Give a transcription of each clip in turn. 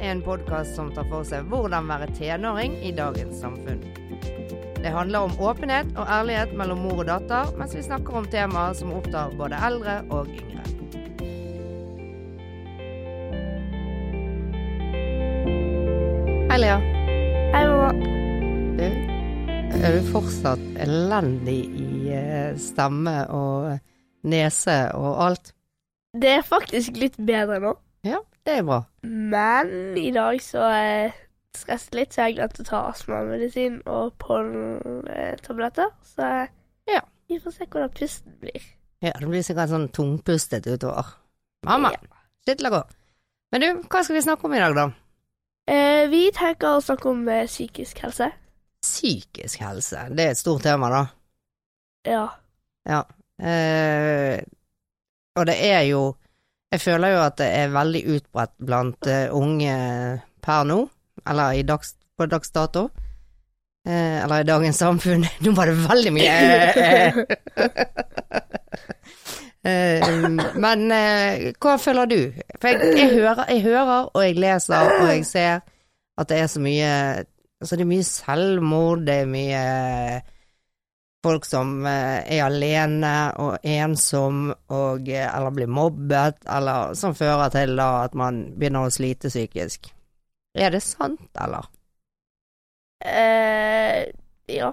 en podkast som tar for seg hvordan være tenåring i dagens samfunn. Det handler om åpenhet og ærlighet mellom mor og datter, mens vi snakker om temaer som opptar både eldre og yngre. Hei, Lea. Mamma. Du, er du fortsatt elendig i eh, stemme og nese og alt? Det er faktisk litt bedre nå, Ja, det er bra. Men i dag så er jeg stresset litt, så jeg glemte å ta astmamedisin og pollentabletter. Så Ja. vi får se hvordan pusten blir. Ja, det blir sikkert sånn tungpustet utover. Mamma, Ja. la gå. Men du, hva skal vi snakke om i dag, da? Eh, vi tenker å snakke om eh, psykisk helse. Psykisk helse. Det er et stort tema, da. Ja. Ja. Eh, og det er jo Jeg føler jo at det er veldig utbredt blant eh, unge per nå, eller i dags, på dags dato. Eh, eller i dagens samfunn. Nå var det veldig mye eh, eh, Men eh, hva føler du? For jeg, jeg, hører, jeg hører, og jeg leser, og jeg ser at det er så mye Altså, det er mye selvmord, det er mye folk som eh, er alene og ensom og eh, eller blir mobbet, eller som fører til da at man begynner å slite psykisk. Er det sant, eller? Eh, ja.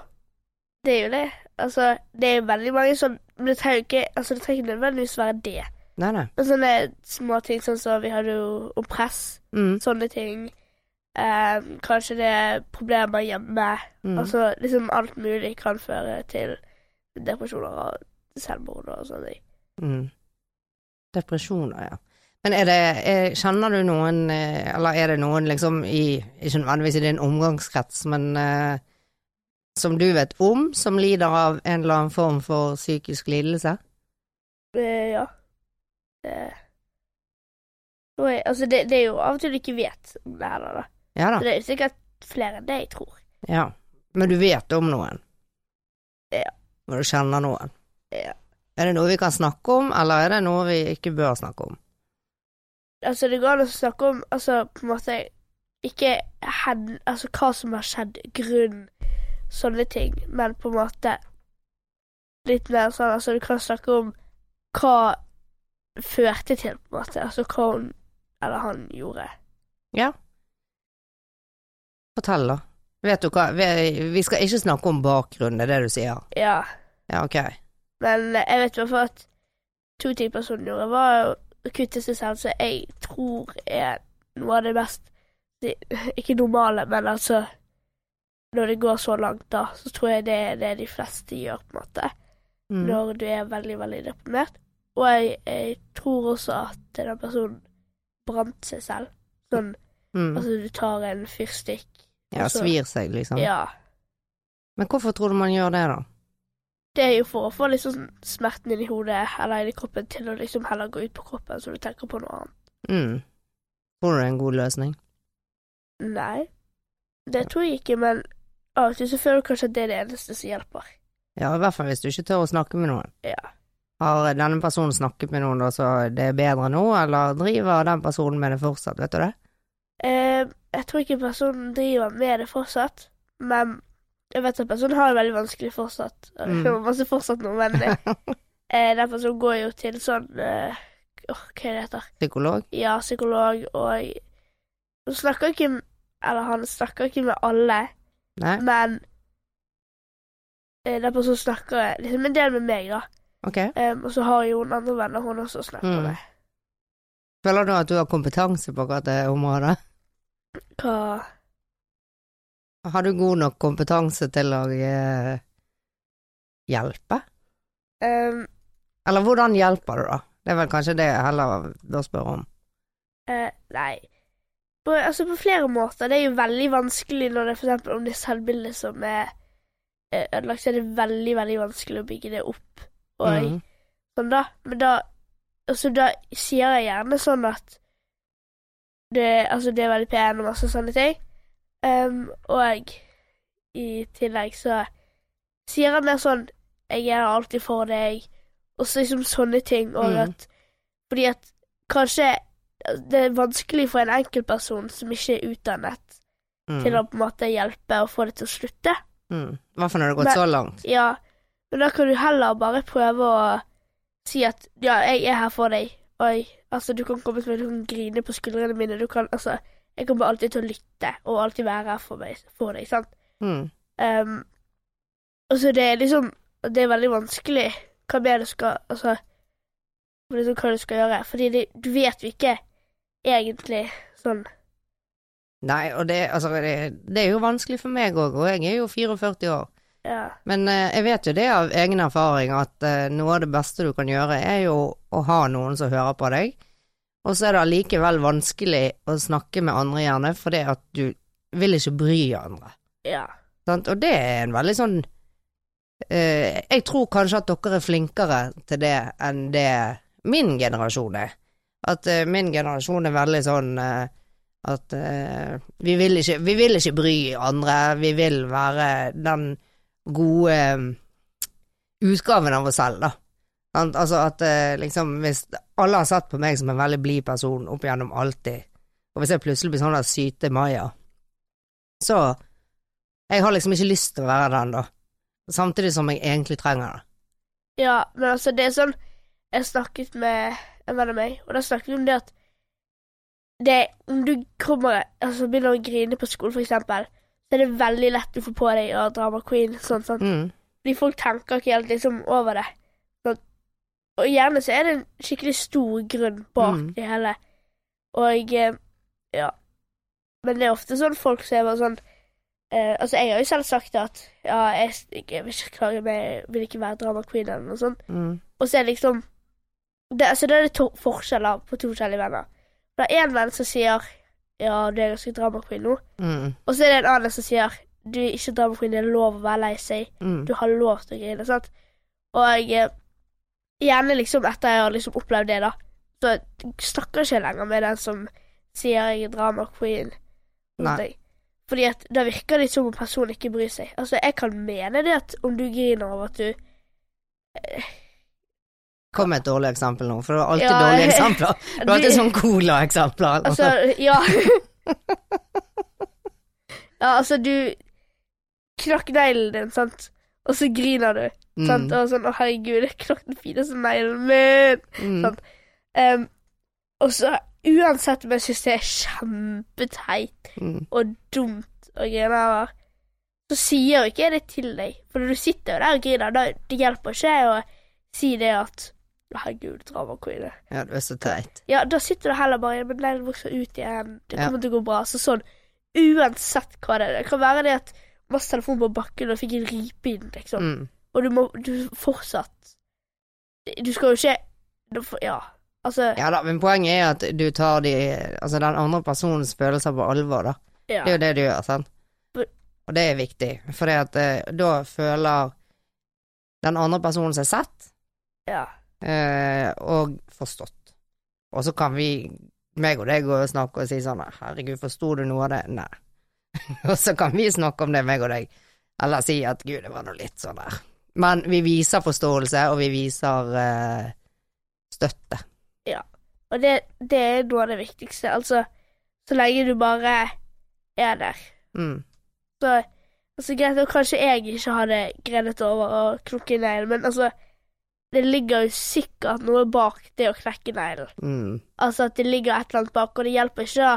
Det er jo det. Altså, det er jo veldig mange sånn Men det trenger jo ikke Altså, det trenger ikke nødvendigvis være det. Nei, nei. Men sånne småting sånn som vi hadde jo om press. Mm, sånne ting. Eh, kanskje det er problemer hjemme. mm. Altså liksom alt mulig kan føre til depresjoner og selvmord og sånne ting. mm. Depresjoner, ja. Men er det er, Kjenner du noen, eh, eller er det noen liksom i Ikke nødvendigvis i din omgangskrets, men eh, som du vet om, som lider av en eller annen form for psykisk lidelse? Eh, ja. Det og Altså, det, det er jo av og til du ikke vet om det heller, da. Ja da. Så det er sikkert flere enn det jeg tror. Ja. Men du vet om noen? Ja. Og du kjenner noen? Ja. Er det noe vi kan snakke om, eller er det noe vi ikke bør snakke om? Altså, det går an å snakke om altså, på en måte ikke hen, altså, hva som har skjedd, grunn, sånne ting, men på en måte litt mer sånn Altså, du kan snakke om hva førte til, på en måte. Altså hva hun eller han gjorde. Ja. Fortell, da. Vet du hva, vi, skal ikke snakke om bakgrunnen, det er det du sier? Ja. Ja, ok. Men jeg vet i hvert fall at to ting personen gjorde, var å kutte seg selv, så jeg tror er noe av det mest Ikke normale, men altså Når det går så langt, da, så tror jeg det er det de fleste gjør, på en måte. Mm. Når du er veldig, veldig deprimert. Og jeg, jeg tror også at den personen brant seg selv. Sånn Mm. altså du tar en fyrstikk Ja, svir seg, liksom. Ja. Men hvorfor tror du man gjør det, da? Det er jo for å få liksom smerten inn i hodet eller inn i kroppen til å liksom heller gå ut på kroppen, så du tenker på noe annet. Mm. Tror du det er en god løsning? Nei, det tror jeg ikke, men av og til så føler du kanskje at det er det eneste som hjelper. Ja, i hvert fall hvis du ikke tør å snakke med noen. Ja. Har denne personen snakket med noen da, så det er bedre nå, eller driver den personen med det fortsatt, vet du det? Eh, jeg tror ikke personen driver med det fortsatt, men jeg vet at personen har det veldig vanskelig fortsatt. Mm. Det var masse fortsatt nå, men eh, den personen går jo til sånn eh, åh, Hva er det heter? Psykolog? Ja, psykolog, og hun snakker ikke Eller han snakker ikke med alle, Nei? men eh, den personen snakker liksom en del med meg, da. Okay. Um, og så har jo hun andre venner hun også snakker Mm. med. Føler du at du har kompetanse på akkurat det området? Hva Har du god nok kompetanse til å eh, hjelpe? Um, Eller hvordan hjelper du, da? Det er vel kanskje det jeg heller bør spørre om. Uh, Nei. På, altså på flere måter. Det er jo veldig vanskelig når det for eksempel om det er selvbildet som er eh, ødelagt, så er det veldig, veldig vanskelig å bygge det opp. Og mm. sånn da. Men da Altså, da sier jeg gjerne sånn at det, altså, det er veldig pene og masse sånne ting. Um, og i tillegg så sier han mer sånn Jeg er alltid for deg, og så liksom sånne ting. Og mm. at Fordi at kanskje Det er vanskelig for en enkeltperson som ikke er utdannet, Mm. til å på en måte hjelpe og få det til å slutte. Mm. I hvert fall når det har gått Men- så langt. Ja, men da kan du heller bare prøve å si at ja, jeg er her for deg. Oi, altså du kan komme meg, du kan grine på skuldrene mine, du kan altså Jeg kommer alltid til å lytte og alltid være her for, meg, for deg, sant. Mm. Um, og så det er liksom Det er veldig vanskelig hva mer du skal Altså liksom hva du skal gjøre, fordi det, du vet jo ikke egentlig sånn Nei, og det, altså, det, det er jo vanskelig for meg òg, og jeg er jo 44 år. Ja. Men eh, jeg vet jo det av egen erfaring at eh, noe av det beste du kan gjøre, er jo å ha noen som hører på deg. Og så er det allikevel vanskelig å snakke med andre, gjerne, fordi at du vil ikke bry andre. Ja. Sant? Og det er en veldig sånn eh, Jeg tror kanskje at dere er flinkere til det enn det min generasjon er. At eh, min generasjon er veldig sånn eh, at eh, vi, vil ikke, vi vil ikke bry andre, vi vil være den gode eh, utgaven av oss selv, da. Altså at eh, liksom Hvis alle har sett på meg som en veldig blid person opp igjennom alltid, og hvis jeg plutselig blir sånn der syte Maja, så Jeg har liksom ikke lyst til å være den, da. Samtidig som jeg egentlig trenger det. Ja, men altså, det er sånn Jeg snakket med en venn av meg, og da snakket vi om det at det, Om du kommer Altså begynner å grine på skolen, for eksempel, så er det veldig lett å få på deg ja, drama queen, sånn, sånn. Mm. Fordi folk tenker ikke helt liksom over det. Sånn. Og gjerne så er det en skikkelig stor grunn bak Mm. det hele. Og eh, ja. Men det er ofte sånn folk som er bare sånn eh, Altså, jeg har jo selv sagt at ja, jeg, jeg vil ikke klage meg, Jeg vil ikke være drama queen eller noe sånt. Mm. Og så er det liksom det, altså, Da er det to forskjeller på to forskjellige venner. Det er én venn som sier ja, du er ganske drama queen nå, Mm. og så er det en annen som sier du er ikke drama queen, det er lov å være lei seg. Mm. Du har lov til å grine, sant? Og eh, gjerne liksom etter jeg har liksom opplevd det, da, så snakker jeg ikke lenger med den som sier jeg er drama queen. Nei. Fordi at da virker det som om personen ikke bryr seg. Altså, jeg kan mene det at om du griner over at du Kom med et dårlig eksempel nå, for det var alltid Ja, dårlige eksempler. Det var alltid sånn cola-eksempler. Altså, ja Ja, altså, du knakk neglen din, sant, og så griner du, Mm. sant, og sånn 'Å, herregud, jeg knakk den fineste neglen min'. Mm. sant. Um, og så, uansett om jeg syns det er kjempeteit Mm. og dumt å grine over, så sier jo ikke jeg det til deg. For når du sitter jo der og griner, da det hjelper ikke å si det at herregud, drama queen. Ja, du er så teit. Ja, da sitter du heller bare Men den vokser ut igjen. Det Ja. kommer til å gå bra. Så sånn, uansett hva det er. Det kan være det at masse telefon på bakken og fikk en ripe inn, liksom. Mm. Og du må du fortsatt Du skal jo ikke du Ja, altså Ja da, men poenget er at du tar de, altså den andre personens følelser på alvor, da. ja. Det er jo det du gjør, sant. Og det er viktig, for eh, da føler den andre personen seg sett ja. Eh, og forstått. Og så kan vi, meg og deg, gå og snakke og si sånn herregud, forsto du noe av det? Nei. og så kan vi snakke om det, meg og deg, eller si at gud, det var nå litt sånn der. Men vi viser forståelse, og vi viser eh, støtte. Og det, det er noe av det viktigste. Altså, så lenge du bare er der. Mm. Så altså, greit, og kanskje jeg ikke hadde grenet over å knokke neglen, men altså Det ligger jo sikkert noe bak det å knekke neglen. Mm. Altså at det ligger et eller annet bak, og det hjelper ikke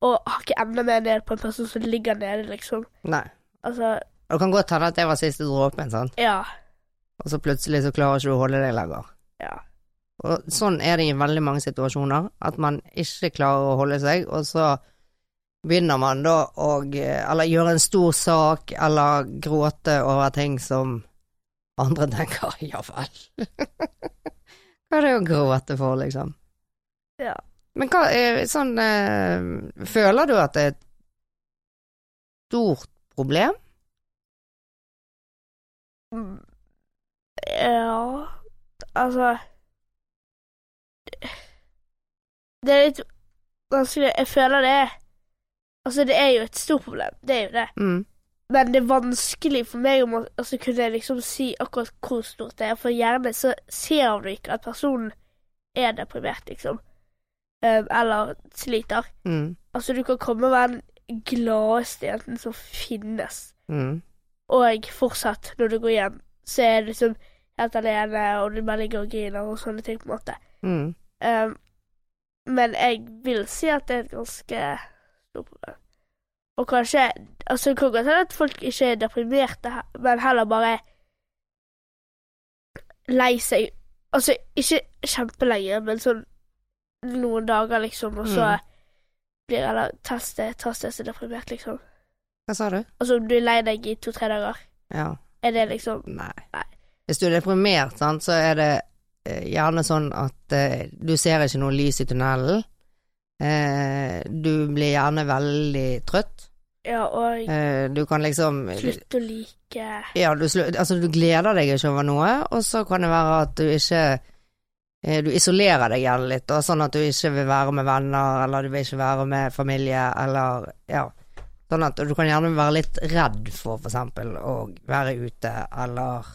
å hakke enda mer ned på en person som ligger nede, liksom. Nei. Altså, det kan godt hende at det var siste dråpen, sant, ja. og så plutselig så klarer ikke du å holde deg lenger. Ja. Og sånn er det i veldig mange situasjoner, at man ikke klarer å holde seg, og så begynner man da å eller gjøre en stor sak, eller gråte over ting som andre tenker ja vel. hva er det å gråte for, liksom? Ja. Men hva er sånn øh, Føler du at det er et stort problem? Ja Altså Det er litt vanskelig Jeg føler det Altså, det er jo et stort problem. Det er jo det. Mm. Men det er vanskelig for meg om å altså, kunne liksom si akkurat hvor stort det er, for gjerne så ser du ikke at personen er deprimert, liksom. Um, eller sliter. Mm. Altså, du kan komme og være den gladeste jenten som finnes, Mm. og fortsatt, når du går hjem, så er du liksom helt alene, og du bare ligger og griner og sånne ting, på en måte. Mm. Um, men jeg vil si at det er et ganske stort problem. Og kanskje Altså, det kan godt hende at folk ikke er deprimerte, men heller bare lei seg Altså, ikke kjempelenge, men sånn noen dager, liksom, og så Mm. blir Eller teste, teste seg deprimert, liksom. Hva sa du? Altså, om du er lei deg i to-tre dager, Ja. er det liksom Nei. Nei. Hvis du er deprimert, sant, så er det eh, gjerne sånn at eh, du ser ikke noe lys i tunnelen. Eh, du blir gjerne veldig trøtt. Ja, og Eh, du kan liksom slutte å like Ja, du, altså, du gleder deg ikke over noe, og så kan det være at du ikke eh, Du isolerer deg gjerne litt, da, sånn at du ikke vil være med venner, eller du vil ikke være med familie, eller ja. Sånn at du kan gjerne være litt redd for for eksempel å være ute, eller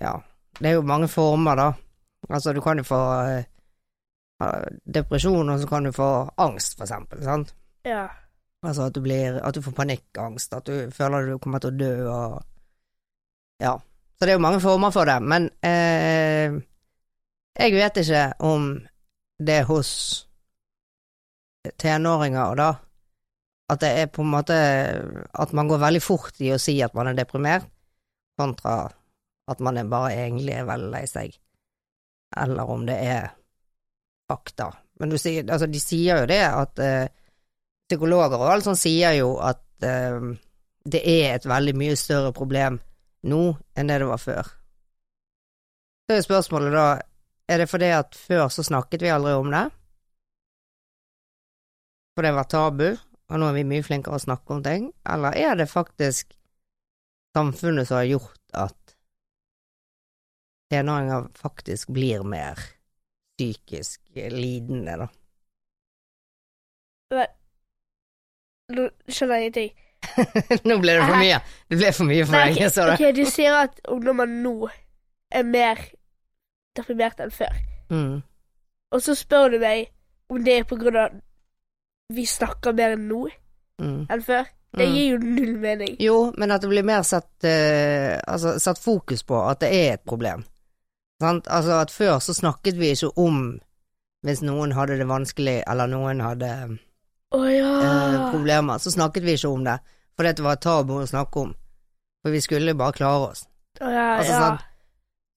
ja. Det er jo mange former, da. Altså, du kan jo få eh, depresjon, og så kan du få angst, for eksempel, sant. Ja. Altså at du blir At du får panikkangst, at du føler du kommer til å dø og Ja. Så det er jo mange former for det, men eh, jeg vet ikke om det hos tenåringer da At det er på en måte At man går veldig fort i å si at man er deprimert, kontra at man er bare egentlig er veldig lei seg. Eller om det er fakta. Men du sier Altså, de sier jo det at eh, psykologer og alt sånt sier jo at eh, det er et veldig mye større problem nå enn det det var før. Så er spørsmålet da, er det fordi at før så snakket vi aldri om det? For det var tabu, og nå er vi mye flinkere å snakke om ting? Eller er det faktisk samfunnet som har gjort at tenåringer faktisk blir mer psykisk lidende, da? Nå skjønner jeg ingenting. Nå ble det for mye. Det ble for mye for Nei, deg, så det. ok, du sier at ungdommer nå er mer deprimert enn før. Mm. Og så spør du meg om det er på grunn av vi snakker mer nå Mm. enn før. Det Mm. gir jo null mening. Jo, men at det blir mer satt, uh, altså, satt fokus på at det er et problem. Sant? Altså at før så snakket vi ikke om hvis noen hadde det vanskelig, eller noen hadde Å ja. eh, problemer, så snakket vi ikke om det, for det var tabu å snakke om. For vi skulle bare klare oss. Oh, ja, Altså, ja.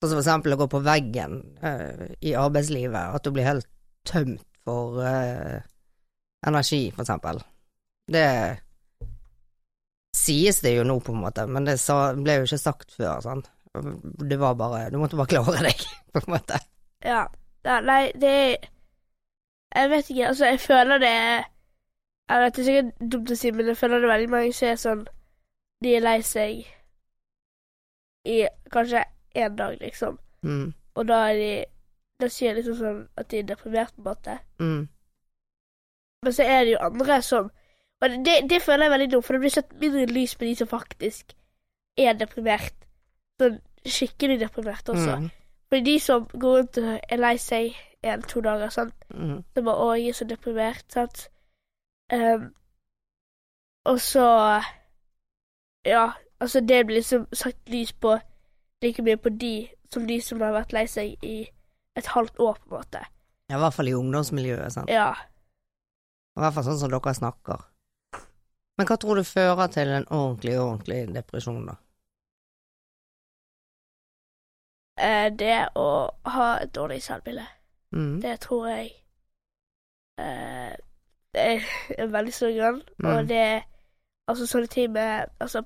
Sånn som for eksempel å gå på veggen eh, i arbeidslivet, at du blir helt tømt for eh, energi, for eksempel. Det sies det jo nå, på en måte, men det sa, ble jo ikke sagt før, sant. Det var bare Du måtte bare klare deg, på en måte. ja. ja. Nei, det Jeg vet ikke, altså, jeg føler det Jeg vet det er sikkert dumt å si, men jeg føler det veldig mange som er sånn De er lei seg i kanskje én dag, liksom. Mm. Og da er de Da sier jeg liksom sånn at de er deprimert, på en måte. Mm. Men så er det jo andre som Og det, det føler jeg veldig dumt, for det blir satt mindre lys på de som faktisk er deprimert. Sånn skikkelig deprimert også. Mm. For de som går rundt og er lei seg en-to dager, sant. Mm. Så bare 'Å, jeg er så deprimert', sant. Ehm, og så Ja, altså det blir liksom satt lys på like mye på de som de som har vært lei seg i et halvt år, på en måte. Ja, I hvert fall i ungdomsmiljøet, sant. Ja. I hvert fall sånn som dere snakker. Men hva tror du fører til en ordentlig, ordentlig depresjon, da? Eh, det å ha et dårlig selvbilde. Mm. Det tror jeg eh, er veldig stor grunn. Mm. Og det altså sånne ting med altså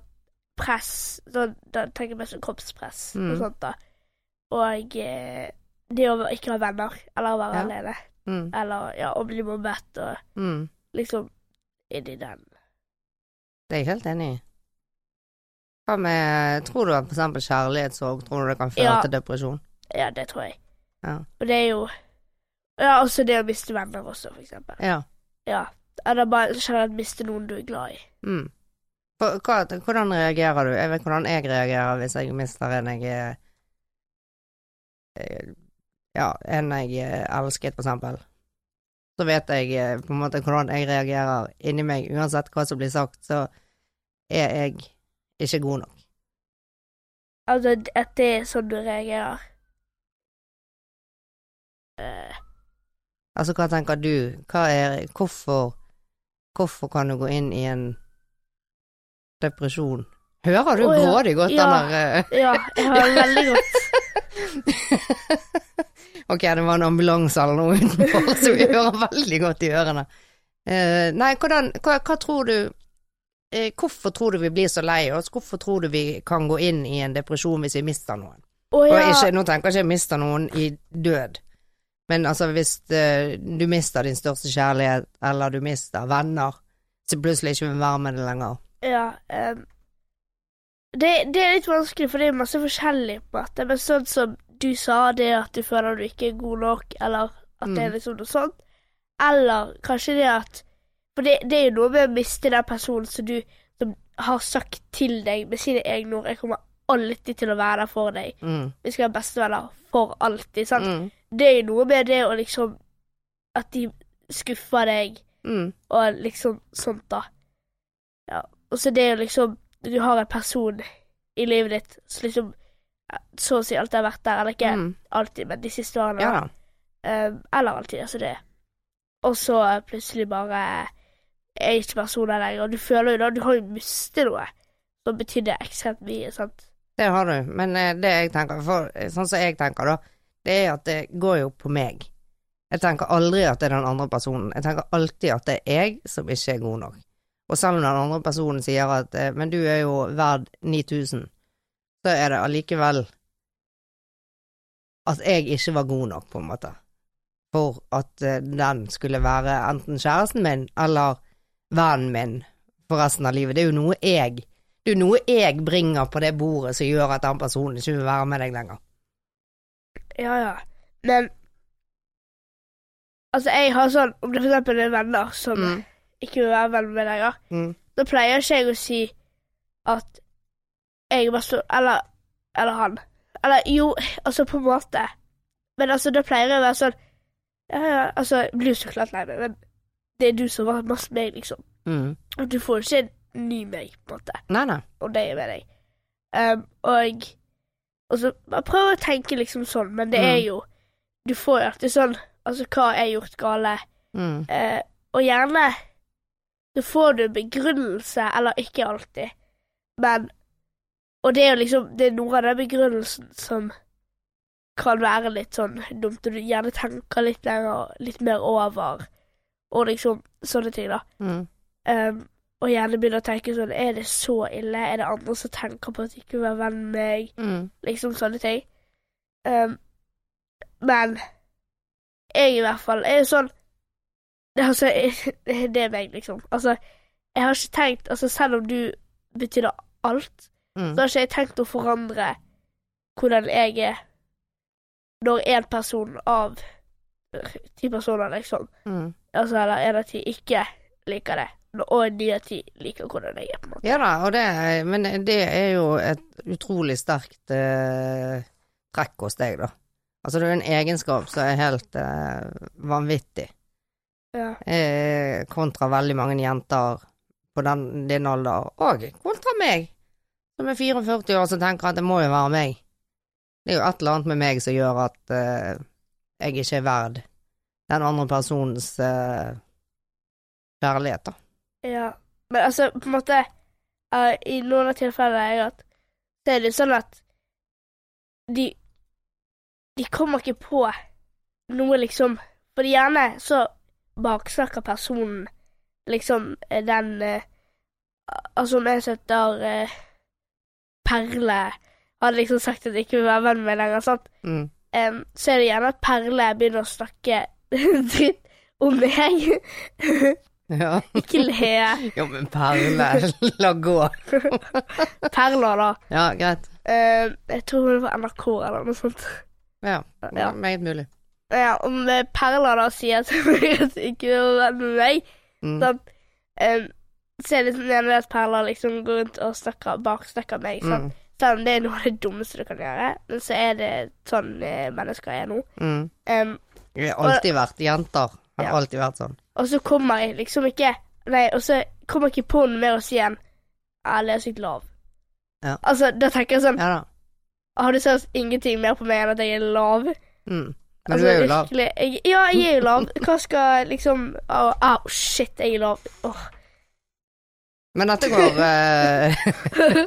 press sånn, Da tenker jeg mest på kroppspress Mm. og sånt, da. Og eh, det å ikke ha venner, eller å være Ja. alene, Mm. eller ja, å bli mobbet og Mm. liksom inni den. Det er jeg helt enig i. Hva med Tror du at eksempel kjærlighetssorg tror du det kan føre Ja. til depresjon? Ja, det tror jeg. Ja. Og det er jo Ja, også det å miste venner også, for eksempel. Ja. Ja. Eller bare generelt miste noen du er glad i. Mm. Hva, hvordan reagerer du? Jeg vet hvordan jeg reagerer hvis jeg mister en jeg er eh, Ja, en jeg eh, elsket, for eksempel. så vet jeg eh, på en måte hvordan jeg reagerer inni meg. Uansett hva som blir sagt, så er jeg ikke god nok. Altså, at det er sånn du reagerer. Eh, Altså, hva tenker du? Hva er Hvorfor Hvorfor kan du gå inn i en depresjon? Hører du oh, ja. grådig godt Ja. den der eh, ja, jeg hører veldig godt Ok, det var en ambulanse eller noe utenfor, så vi hører veldig godt i ørene. Uh, nei, hvordan hva, hva tror du uh, Hvorfor tror du vi blir så lei oss? Hvorfor tror du vi kan gå inn i en depresjon hvis vi mister noen? Å Og ikke, nå tenker jeg ikke mister noen i død, men altså hvis eh, du mister din største kjærlighet, eller du mister venner, så plutselig ikke vil være med det lenger. ja um, det, det er litt vanskelig, for det er masse forskjellig på dette. Men sånn som du sa, det at du føler du ikke er god nok, eller at det er Mm. liksom noe sånt. Eller kanskje det at For det, det er jo noe med å miste den personen som du som har sagt til deg med sine egne ord 'Jeg kommer alltid til å være der for deg'. Mm. Vi skal være bestevenner for alltid. Sant? Mm. Det er jo noe med det å liksom At de skuffer deg, Mm. og liksom sånt, da. Ja. Og så det er jo liksom Du har en person i livet ditt som liksom Så å si alltid har vært der, eller ikke Mm. alltid, men de siste årene. Ja. Eh, eller alltid, altså det. Og så plutselig bare er ikke personen lenger, og du føler jo da Du har jo mistet noe som betydde ekstremt mye, sant. Det har du, men eh, det jeg tenker, for, eh, sånn som jeg tenker da, det er at det går jo på meg. Jeg tenker aldri at det er den andre personen. Jeg tenker alltid at det er jeg som ikke er god nok. Og selv om den andre personen sier at eh, men du er jo verd 9000, så er det allikevel at jeg ikke var god nok, på en måte. For at den skulle være enten kjæresten min eller vennen min for resten av livet. Det er jo noe jeg er noe jeg bringer på det bordet som gjør at den personen ikke vil være med deg lenger. Ja, ja. Men Altså, jeg har sånn Om det for eksempel er venner som Mm. ikke vil være venn med lenger, Mm. da pleier ikke jeg å si at jeg bare så Eller Eller han. Eller jo, altså på en måte. Men altså, da pleier jeg å være sånn Ja, ja, altså, jeg blir jo så klart lei meg, men det er du som var masse meg, liksom. Mm. Og du får ikke en ny meg, på en måte. Nei, nei. Og det er med deg. Um, og Og så bare prøv å tenke liksom sånn, men det er Mm. jo Du får jo alltid sånn Altså, hva har jeg gjort gale? Mm. Uh, og gjerne så får du begrunnelse, eller ikke alltid, men Og det er jo liksom Det er noe av den begrunnelsen som kan være litt sånn dumt, og du gjerne tenker litt lenger, litt mer over, og liksom sånne ting, da. Mm. Um, og gjerne begynner å tenke sånn Er det så ille? Er det andre som tenker på at de ikke vil være venn med meg? Mm. Liksom sånne ting. Um, men jeg i hvert fall er jo sånn det, altså, det er meg, liksom. Altså, jeg har ikke tenkt Altså, selv om du betydde alt, Mm. så har ikke jeg tenkt å forandre hvordan jeg er når en person av ti personer, liksom, Mm. altså, eller en av ti ikke liker det, og de at de liker hvordan jeg er, på en måte. Ja da, og det, men det er jo et utrolig sterkt eh, trekk hos deg, da. Altså det er jo en egenskap som er helt eh, vanvittig, Ja. eh, kontra veldig mange jenter på den, din alder, og kontra meg, som er 44 år, som tenker at det må jo være meg. Det er jo et eller annet med meg som gjør at eh, jeg ikke er verd den andre personens eh, kjærlighet, da. Ja, men altså, på en måte uh, I noen av tilfellene jeg har hatt, så er det sånn at de De kommer ikke på noe, liksom For gjerne så baksnakker personen liksom den uh, Altså, om jeg setter uh, Perle hadde liksom sagt at jeg ikke vil være venn med lenger, sant? Mm. Um, så er det gjerne at Perle begynner å snakke dritt om meg. Ja. ikke le. Jo, men Perle, la gå. Perler, da. Ja, greit. Eh, jeg tror hun var NRK eller noe sånt. Ja, Ja. meget mulig. Ja, om Perla Perler da sier at hun ikke vil være med meg, Mm. sånn, Em, så er det sånn gjerne at Perler liksom går rundt og snakker baksnakker meg, sånn. Mm. Selv om det er noe av det dummeste du kan gjøre, men så er det sånn eh, mennesker er nå. Mm. Um, Det har alltid vært jenter Har Ja. alltid vært sånn. Og så kommer jeg liksom ikke Nei, og så kommer jeg ikke på noe mer å si enn Ærlig er sykt lav. Ja. Altså, da tenker jeg sånn Ja. Har du seriøst ingenting mer på meg enn at jeg er lav? Mm. Men Altså, du er jo lav. Jeg, ja, jeg er jo lav. Hva skal liksom Au, oh, shit, jeg er lav. Oh. Men dette går eh,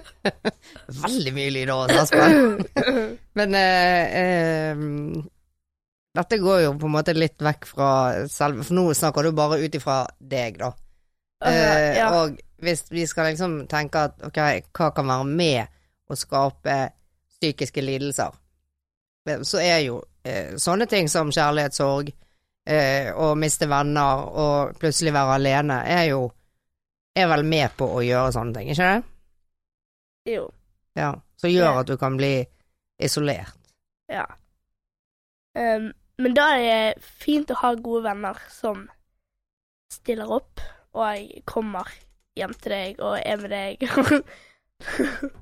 Veldig mye lyd oss, Aspen. Men eh, eh, dette går jo på en måte litt vekk fra selve For nå snakker du bare ut ifra deg, da. Eh, ja. Og hvis vi skal liksom tenke at ok, hva kan være med å skape psykiske lidelser, eh, så er jo uh, sånne ting som kjærlighetssorg, eh, å miste venner og plutselig være alene, er jo er vel med på å gjøre sånne ting, ikke det? Jo. Ja. Som gjør at du kan bli isolert. Ja. Um, men da er det fint å ha gode venner som stiller opp, og jeg kommer hjem til deg og er med deg.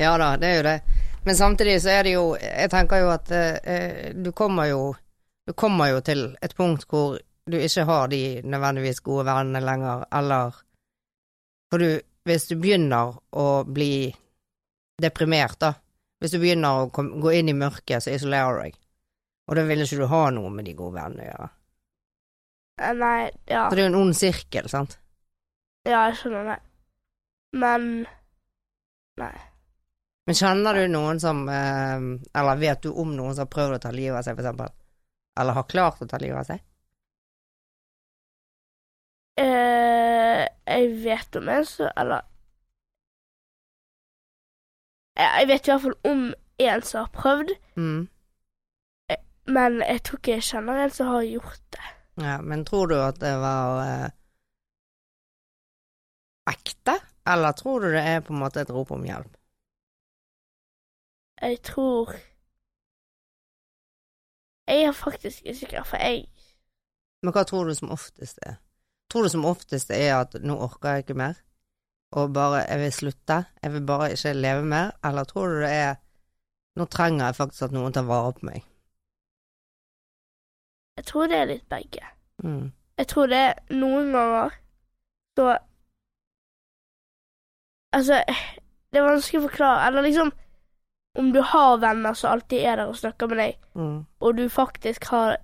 Ja da, det er jo det. Men samtidig så er det jo Jeg tenker jo at eh, eh, du kommer jo Du kommer jo til et punkt hvor du ikke har de nødvendigvis gode vennene lenger, eller For du Hvis du begynner å bli deprimert, da Hvis du begynner å gå inn i mørket, så isolerer du deg. Og da vil ikke du ha noe med de gode vennene å gjøre. Eh, Nei, ja. Så det er jo en ond sirkel, sant? Ja, jeg skjønner det. Men Nei. Men kjenner du noen som eh, Eller vet du om noen som har prøvd å ta livet av seg, for eksempel? Eller har klart å ta livet av seg? Eh, jeg vet om en som Eller Jeg vet i hvert fall om en som har prøvd, Mm. Men jeg tror ikke jeg kjenner en som har gjort det. Ja, men tror du at det var eh, ekte, eller tror du det er på en måte et rop om hjelp? Jeg tror Jeg er faktisk usikker, for jeg Men hva tror du som oftest er? Tror du som oftest er at nå orker jeg ikke mer, og bare jeg vil slutte, jeg vil bare ikke leve mer, eller tror du det er nå trenger jeg faktisk at noen tar vare på meg? Jeg tror det er litt begge. Mm. Jeg tror det er noen ganger så Altså, det er vanskelig å forklare. Eller liksom Om du har venner som alltid er der og snakker med deg, Mm. og du faktisk har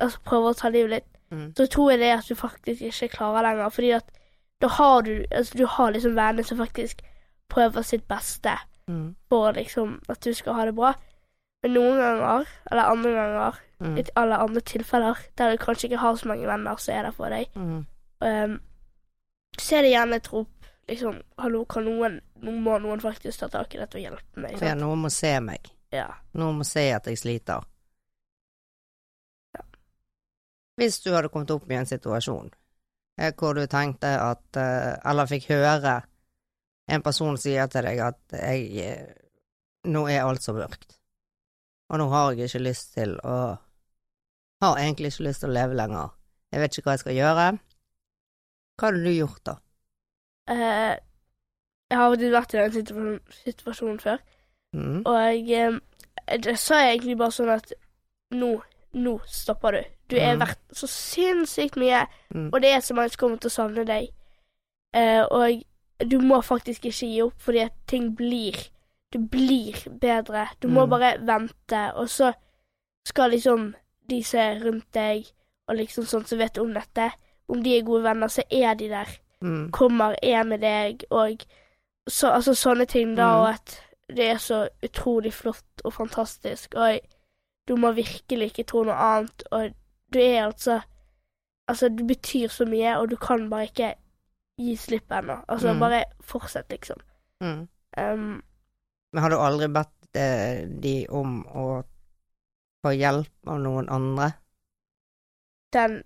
Altså prøver å ta livet ditt, Mm. så tror jeg det er at du faktisk ikke klarer lenger. Fordi at da har du Altså, du har liksom venner som faktisk prøver sitt beste Mm. for liksom at du skal ha det bra. Men noen ganger, eller andre ganger, Mm. i alle andre tilfeller, der du kanskje ikke har så mange venner som er der for deg, Mm. um, så er det gjerne et rop liksom Hallo, kan noen Nå må noen faktisk ta tak i dette og hjelpe meg. For Ja, noen må se meg. Ja. Noen må se at jeg sliter. Ja. Hvis du hadde kommet opp i en situasjon eh, hvor du tenkte at eh, Eller fikk høre en person sier til deg at jeg eh, Nå er alt så mørkt, og nå har jeg ikke lyst til å Har egentlig ikke lyst til å leve lenger. Jeg vet ikke hva jeg skal gjøre. Hva hadde du gjort da? Eh, jeg har aldri vært i den situasjonen, situasjonen før, Mm. og eh, det sa jeg egentlig bare sånn at nå, nå stopper du. Du er Mhm. verdt så sinnssykt mye, Mm. og det er så mange som kommer til å savne deg. Eh, og du må faktisk ikke gi opp, fordi at ting blir Det blir bedre. Du må Mm. bare vente, og så skal liksom de som er rundt deg, og liksom sånn som vet om dette, om de er gode venner, så er de der. Mm. Kommer, er med deg, og så, altså sånne ting, da, Mm. og at det er så utrolig flott og fantastisk, og du må virkelig ikke tro noe annet, og du er altså Altså, du betyr så mye, og du kan bare ikke gi slipp ennå. Altså, Mm. bare fortsett, liksom. Mm. Um, Men har du aldri bedt eh, de om å få hjelp av noen andre? den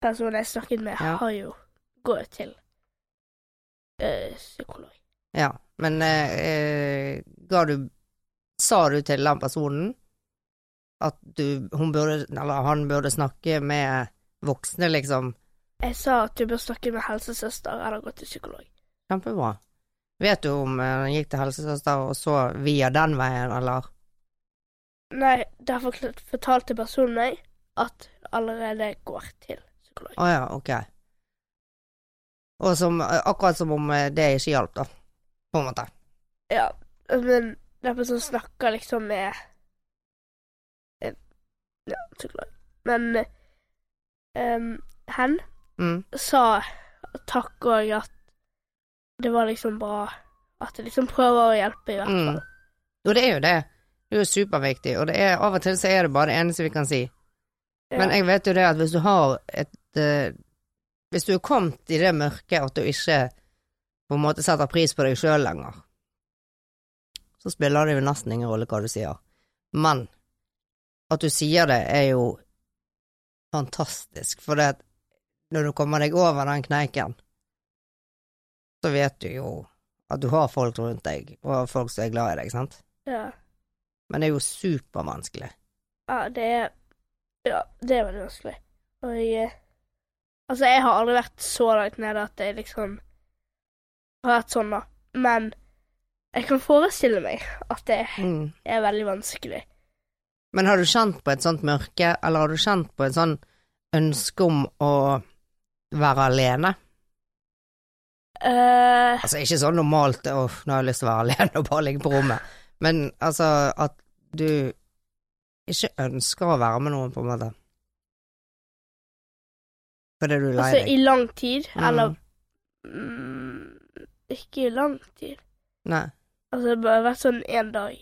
personen jeg snakket med, Ja. har jo gått til øh, psykolog. Ja, men eh, eh, ga du Sa du til den personen at du Hun burde Eller han burde snakke med voksne, liksom? Jeg sa at du bør snakke med helsesøster eller gå til psykolog. Kjempebra. Vet du om hun han gikk til helsesøster og så via den veien, eller? Nei, derfor fortalte personen meg at allerede går til psykolog. Å ja, ok. Og som, akkurat som om eh, det ikke hjalp, da. På en måte. Ja, men den personen snakker liksom med ja, psykolog. Men um, hen Mm. sa takk og at det var liksom bra at jeg liksom prøver å hjelpe, i hvert Mm. fall. Og det er jo det. Det er superviktig, og det er, av og til så er det bare det eneste vi kan si. Ja. Men jeg vet jo det at hvis du har et uh, Hvis du er kommet i det mørket at du ikke på en måte setter pris på deg sjøl lenger, så spiller det jo nesten ingen rolle hva du sier. Men at du sier det, er jo fantastisk, for det at når du kommer deg over den kneiken, så vet du jo at du har folk rundt deg, og folk som er glad i deg, sant? ja. Men det er jo supervanskelig. Ja, det er Ja, det er veldig vanskelig. Og jeg Altså, jeg har aldri vært så langt nede at jeg liksom har vært sånn, da. Men jeg kan forestille meg at det Mm. er veldig vanskelig. Men har du kjent på et sånt mørke, eller har du kjent på et sånn ønske om å være alene? Eh Altså ikke sånn normalt 'uff, nå har jeg lyst til å være alene og bare ligge på rommet', men altså at du ikke ønsker å være med noen, på en måte. Fordi du er lei deg. altså, i lang tid, Mm. eller mm, Ikke i lang tid. Nei. Altså, det har bare vært sånn én dag,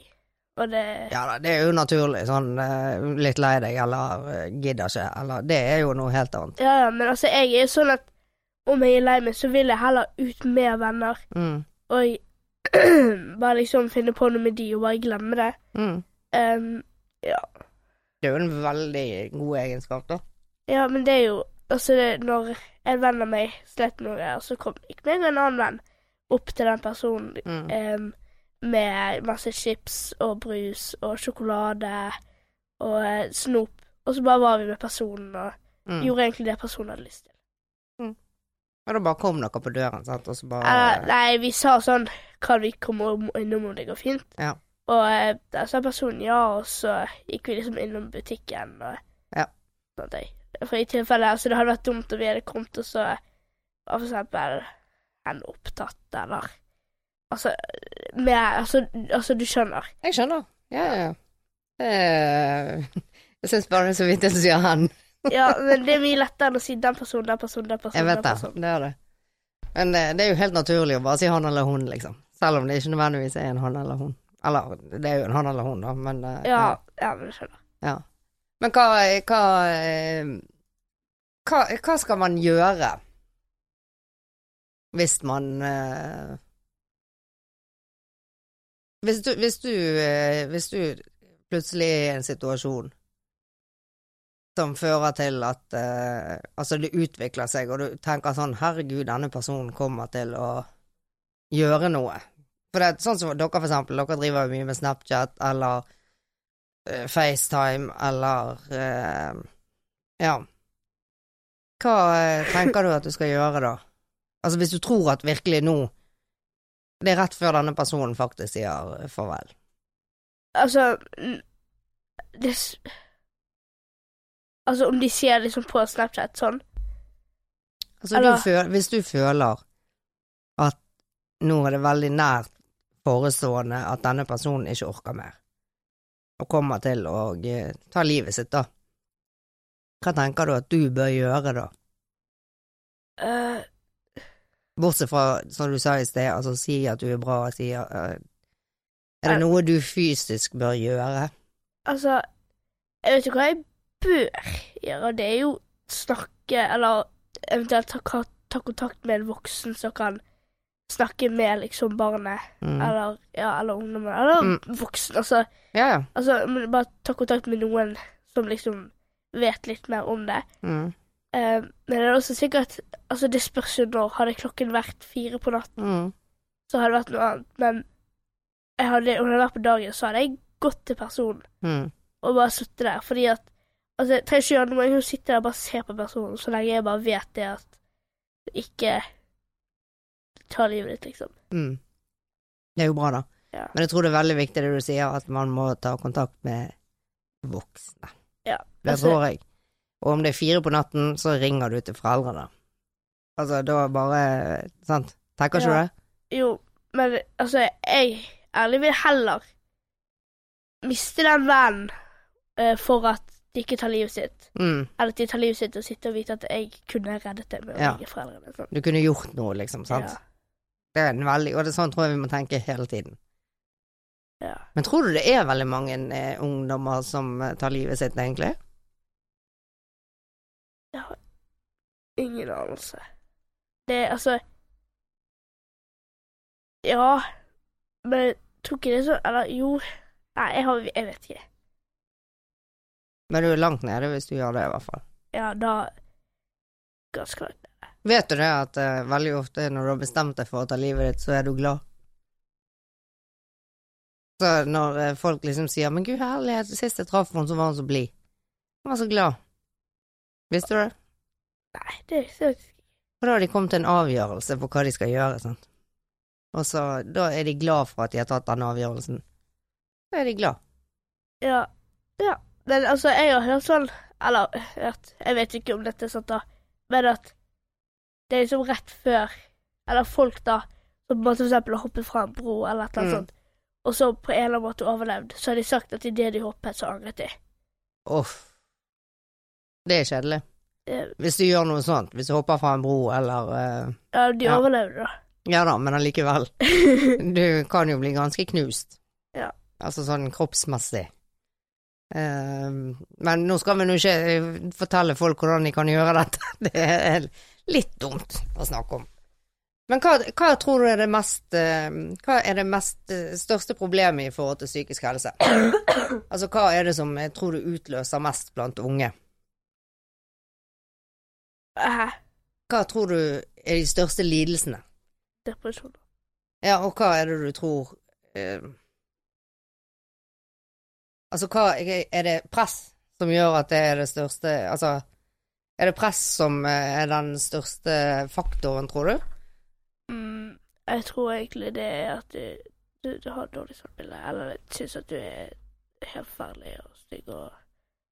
og det Ja da, det er jo naturlig, sånn eh, litt lei deg, eller eh, gidder ikke, eller Det er jo noe helt annet. Ja, ja, men altså, jeg er jo sånn at om jeg er lei meg, så vil jeg heller ut med venner, Mm. og bare liksom finne på noe med de, og bare glemme det. Mm. Um, Det er jo en veldig god egenskap, da. ja, men det er jo Altså, det, når en venn av meg slet noe, så kom ikke meg og en annen venn opp til den personen Mm. um, med masse chips og brus og sjokolade og eh, snop, og så bare var vi med personen og Mm. gjorde egentlig det personen hadde lyst til. Og da bare kom dere på døren, sant, og så bare Eh, nei, vi sa sånn Kan vi komme innom om det går fint? Ja. Og eh, da sa personen ja, og så gikk vi liksom innom butikken og Ja. ting. For i tilfelle Altså, det hadde vært dumt om vi hadde kommet, og så var for eksempel en opptatt, eller Altså med Altså, altså du skjønner. Jeg skjønner. Ja, ja, ja. Eh, Jeg syns bare det er så vidt jeg sier han. Ja, men det er mye lettere enn å si den personen, den personen, den personen. Jeg vet det. Det er det. Men det, det er jo helt naturlig å bare si han eller hun, liksom. Selv om det ikke nødvendigvis er en han eller hun. Eller, det er jo en han eller hun, da, men Ja, Ja, ja, men jeg skjønner. ja. Men hva, hva, eh, hva Hva skal man gjøre hvis man eh, hvis, du, hvis, du, eh, hvis du plutselig er i en situasjon som fører til at eh, altså det utvikler seg, og du tenker sånn herregud, denne personen kommer til å gjøre noe. For det er sånn som dere for eksempel, dere driver jo mye med Snapchat eller eh, FaceTime eller eh, ja. Hva eh, tenker du at du skal gjøre da? Altså hvis du tror at virkelig nå det er rett før denne personen faktisk sier farvel. Altså det, Altså, om de ser liksom på Snapchat sånn Altså, Eller- du føler, hvis du føler at nå er det veldig nært forestående at denne personen ikke orker mer, og kommer til å eh, ta livet sitt, da, hva tenker du at du bør gjøre da? Uh... Bortsett fra, som du sa i sted, altså si at du er bra, si uh, Er det noe du fysisk bør gjøre? Altså, jeg vet ikke hva jeg bør gjøre, det er jo snakke, eller eventuelt ta, ta kontakt med en voksen som kan snakke med liksom barnet, Mm. eller, ja, eller ungdommen, eller Mm. voksen, altså, Ja, ja. altså, men bare ta kontakt med noen som liksom vet litt mer om det. Mm. Uh, men det er også sikkert, altså det spørs jo når, hadde klokken vært fire på natten, Mm. så hadde det vært noe annet, men jeg hadde, om det hadde vært på dagen, så hadde jeg gått til personen, Mm. og bare sittet der, fordi at Altså, jeg trenger ikke gjøre noe, jeg kan sitte der og bare se på personen, så lenge jeg bare vet det at det ikke tar livet ditt, liksom. Mm. Det er jo bra, da. Ja. Men jeg tror det er veldig viktig det du sier, at man må ta kontakt med voksne. Ja. Det tror jeg. Og om det er fire på natten, så ringer du til foreldrene. Altså, da bare Sant? Tenker ikke Ja. du det? Jo, men altså, jeg ærlig vil heller miste den vennen uh, for at de ikke tar livet sitt, Mm. eller at de tar livet sitt og sitter og vite at jeg kunne reddet det med å Ja. ringe foreldrene. Sånn. Du kunne gjort noe, liksom. Sant? Ja. Det er en veldig Og det er sånn tror jeg vi må tenke hele tiden. Ja. Men tror du det er veldig mange eh, ungdommer som eh, tar livet sitt, egentlig? Jeg har ingen anelse. Det er altså Ja, men tror ikke det er sånn Eller jo Nei, jeg, har, jeg vet ikke. Men du er langt nede hvis du gjør det, i hvert fall. Ja, da Ganske langt. Vet du det at uh, veldig ofte når du har bestemt deg for å ta livet ditt, så er du glad? Så når uh, folk liksom sier 'men gud herlighet, sist jeg traff henne, så var hun så blid'. Hun var så glad. Visste du det? Nei, det er så Og da har de kommet til en avgjørelse på hva de skal gjøre, sant. Og så da er de glad for at de har tatt den avgjørelsen. Da er de glad. Ja. ja. Men altså, jeg har hørt sånn Eller hørt Jeg vet ikke om dette er sant, da. Men at det er liksom rett før Eller folk, da, som eksempel har hoppet fra en bro eller et eller annet Mm. sånt, og så på en eller annen måte overlevd, så har de sagt at idet de hoppet, så angret de. Uff. Det er kjedelig. Hvis du gjør noe sånt, hvis du hopper fra en bro eller uh, Ja, de Ja. overlevde, da. Ja da, men allikevel. Du kan jo bli ganske knust. Ja. Altså sånn kroppsmessig. Eh, men nå skal vi nå ikke eh, fortelle folk hvordan de kan gjøre dette. Det er litt dumt å snakke om. Men hva, hva tror du er det mest eh, Hva er det mest eh, største problemet i forhold til psykisk helse? Altså hva er det som jeg tror du utløser mest blant unge? Hva tror du er de største lidelsene? Depresjon. Ja, og hva er det du tror eh, Altså, hva er det press som gjør at det er det største Altså, er det press som eh, er den største faktoren, tror du? Mm, jeg tror egentlig det er at du, du, du har dårlig selvbilde, eller syns at du er helt forferdelig og stygg og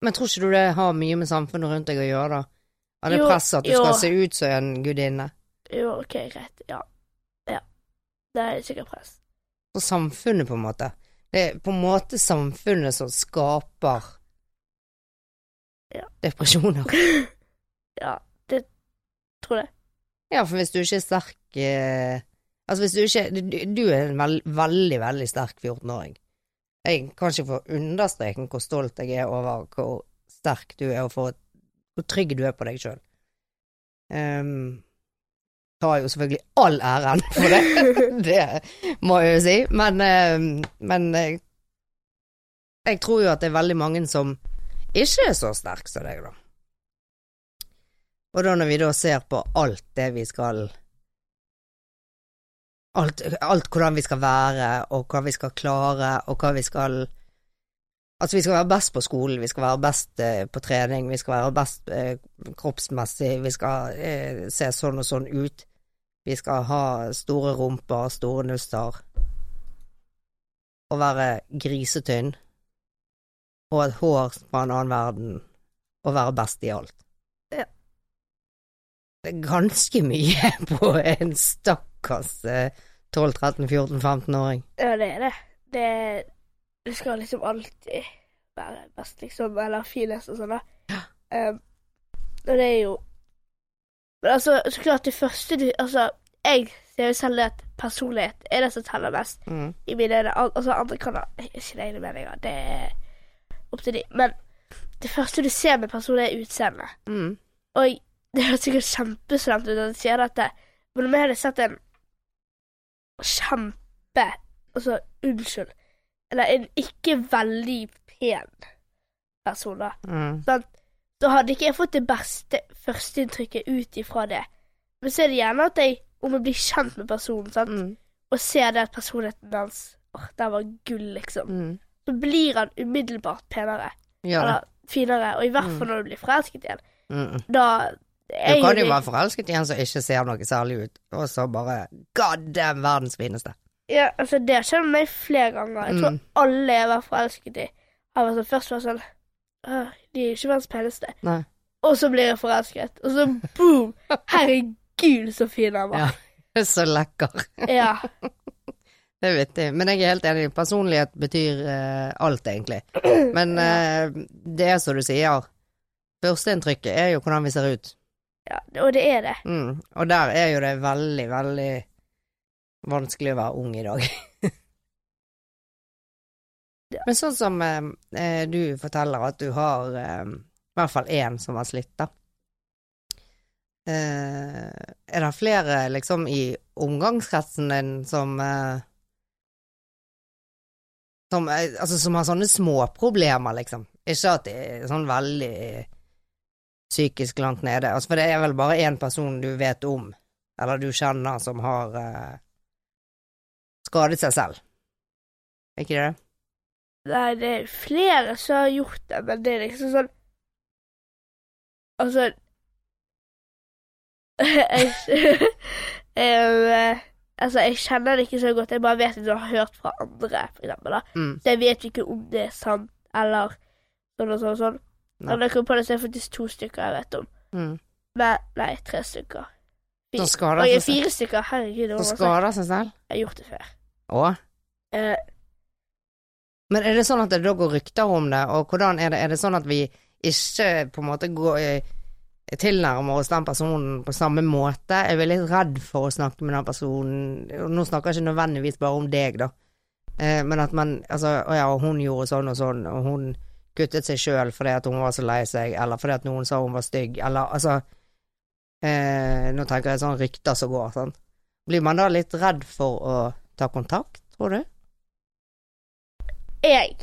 Men tror ikke du det har mye med samfunnet rundt deg å gjøre, da? Av det Jo, presset at du jo. skal se ut som en gudinne? Jo, OK, greit. Ja. Ja. Det er sikkert press. Og samfunnet, på en måte. Det er på en måte samfunnet som skaper Ja. depresjoner. Ja, det tror jeg. Ja, for hvis du ikke er sterk eh, Altså hvis du ikke Du, du er en veld, veldig, veldig sterk 14-åring. Jeg kan ikke få understreken hvor stolt jeg er over hvor sterk du er, og for hvor trygg du er på deg sjøl. Um, tar jo selvfølgelig all æren for det, det må jeg jo si, men, eh, men eh, jeg tror jo at det er veldig mange som ikke er så sterk som deg, da. Og da når vi da ser på alt det vi skal alt, alt hvordan vi skal være, og hva vi skal klare, og hva vi skal Altså, vi skal være best på skolen, vi skal være best eh, på trening, vi skal være best eh, kroppsmessig, vi skal eh, se sånn og sånn ut. Vi skal ha store rumper, store nusser, og være grisetynn, og et hår fra en annen verden, og være best i alt. Ja. Det er ganske mye på en stakkars eh, 12-13-14-15-åring. Ja, det er det. Det Du skal liksom alltid være best, liksom, eller finest og sånn, da. Um, og det er jo Men altså, så klart det første du Altså, jeg ser jo selv at personlighet er det som teller mest. Mm. i mine øyne. Al- Altså, andre kan ha sine egne meninger. Det er opp til de. Men det første du ser med personer, er utseendet. Mm. Og det høres sikkert kjempeslemt ut at jeg sier dette, men om jeg hadde sett en kjempe Altså, unnskyld. Eller en ikke veldig pen person, da. Mm. Sånn, Så hadde ikke jeg fått det beste førsteinntrykket ut ifra det. Men så er det gjerne at jeg, om å bli kjent med personen, sant, Mm. og ser det at personligheten hans Åh, den var gull, liksom. Mm. Så blir han umiddelbart penere. Ja, Eller finere. Og i hvert Mm. fall når du blir forelsket igjen. mm. Da Du kan jo jo være forelsket i en som ikke ser noe særlig ut, og så bare God damn, verdens fineste. Ja, altså, det har skjedd med meg flere ganger. Jeg tror Mm. alle jeg var forelsket i, har vært sånn først var sånn De er jo ikke verdens peneste. Nei. Og så blir jeg forelsket. Og så boom! Herregud, så fin han var. Ja. Så lekker. Ja. Det vet jeg. Men jeg er helt enig. Personlighet betyr uh, alt, egentlig. Men uh, det er som du sier. Førsteinntrykket er jo hvordan vi ser ut. ja. Og det er det. Mm. Og der er jo det veldig, veldig vanskelig å være ung i dag. Ja. Men sånn som eh, du forteller at du har i hvert fall én som har slitt, da. Eh, er det flere liksom i omgangskretsen din som eh, som, eh, altså, som har sånne småproblemer, liksom. Ikke at det er sånn veldig psykisk langt nede. Altså, for det er vel bare én person du vet om, eller du kjenner, som har eh, skadet seg selv. Er ikke det det? Nei, det er flere som har gjort det, men det er liksom sånn Altså jeg, eh, Altså, jeg kjenner det ikke så godt, jeg bare vet at du har hørt fra andre, for eksempel. da. Mm. Så jeg vet ikke om det er sant, eller sånn og sånn og sånn. Nei. Jeg kom på det, så er det faktisk to stykker jeg vet om. Mm. Men, nei, tre stykker. Fire. Så skader Oi, fire stykker, herregud. masse. skader seg selv? Jeg har gjort det før. Å? Eh, Men er det sånn at det da går rykter om det, og hvordan er det? Er det sånn at vi ikke på en måte går eh, tilnærmer oss den personen på samme måte? Er blir litt redd for å snakke med den personen? Nå snakker jeg ikke nødvendigvis bare om deg, da. Eh, men at man Altså, å ja, hun gjorde sånn og sånn, og hun kuttet seg sjøl fordi at hun var så lei seg, eller fordi at noen sa hun var stygg, eller altså eh, Nå tenker jeg sånn rykter som går, sånn. Blir man da litt redd for å ta kontakt, tror du? jeg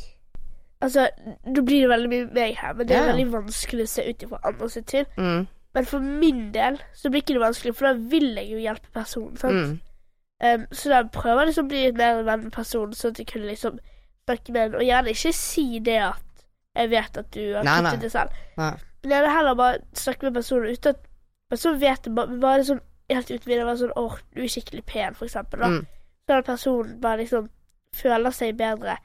Altså, nå blir det veldig mye meg her, men det er veldig vanskelig å se ut ifra andre sitt syn. Mm. Men for min del så blir ikke det vanskelig, for da vil jeg jo hjelpe personen. sant? Mm. Um, så da prøver jeg liksom å bli mer en venn med personen, sånn at jeg kunne liksom snakke med henne. Og gjerne ikke si det at jeg vet at du har kuttet det selv. Nei. Men gjerne heller bare snakke med personen uten at personen vet det, bare, bare sånn helt uten videre være sånn åh, du er skikkelig pen, for eksempel. Da. Mm. Så at personen bare liksom føler seg bedre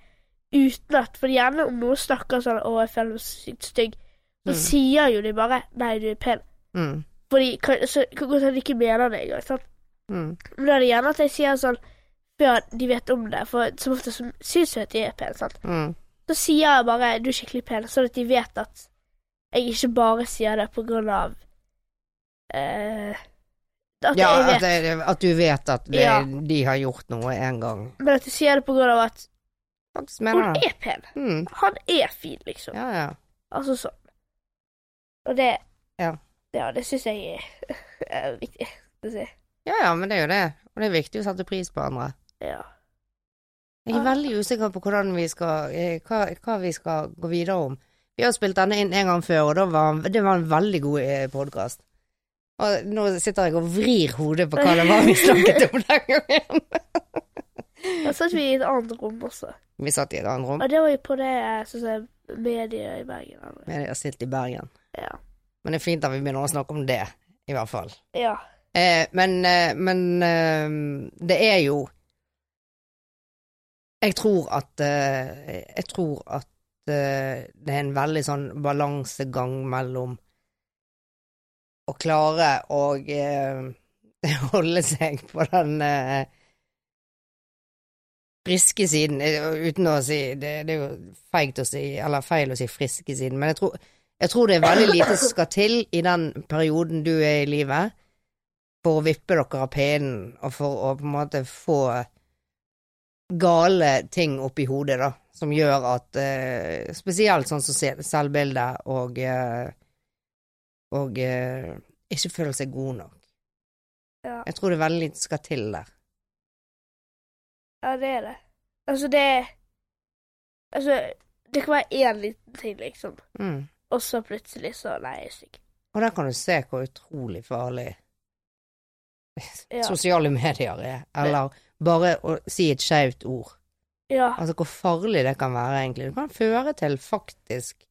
uten at For gjerne om noen snakker sånn 'Å, jeg føler meg sykt stygg', så Mm. sier jo de bare 'Nei, du er pen'. Mm. Fordi kan, så, kan godt hende de ikke mener det engang. sant? Mm. Men da er det gjerne at jeg sier sånn før de vet om det, for som ofte så syns jeg at de er pene. sant? Mm. Så sier jeg bare 'du er skikkelig pen', sånn at de vet at jeg ikke bare sier det på grunn av eh, At Ja, at, det, at du vet at det, Ja. de har gjort noe en gang. men at du sier det på grunn av at Faktisk mener Han er pen. Mm. Han er fin, liksom. Ja, ja. Altså sånn. Og det Ja. Ja, det syns jeg er, er viktig å si. ja, ja, men det er jo det. Og det er viktig å sette pris på andre. Ja. Jeg er veldig usikker på hvordan vi skal, eh, hva, hva vi skal gå videre om. Vi har spilt denne inn en gang før, og da var, det var en veldig god podkast. Og nå sitter jeg og vrir hodet på hva det var vi snakket om den gangen. Da satt vi i et annet rom også. Vi satt i et annet rom. Og det var jo på det sånn som medier i Bergen. eller? Men jeg i Bergen. Ja. Men det er fint at vi begynner å snakke om det, i hvert fall. ja. Eh, men eh, men eh, det er jo Jeg tror at eh, Jeg tror at eh, det er en veldig sånn balansegang mellom å klare å eh, holde seg på den friske siden, uten å si det, det er jo feigt å si, eller feil å si friske siden, men jeg tror, jeg tror det er veldig lite som skal til i den perioden du er i livet, for å vippe dere av pinnen, og for å på en måte få gale ting opp i hodet, da, som gjør at eh, Spesielt sånn som se- selvbilde og eh, Og eh, ikke føle seg god nok. Ja. Jeg tror det er veldig lite som skal til der. Ja, det er det. Altså, det Altså, det kan være én liten ting, liksom. Mm. Og så plutselig så Nei, jeg er syk. Og der kan du se hvor utrolig farlig Ja. sosiale medier er. Eller bare å si et skeivt ord. Ja. Altså hvor farlig det kan være, egentlig. Det kan føre til faktisk,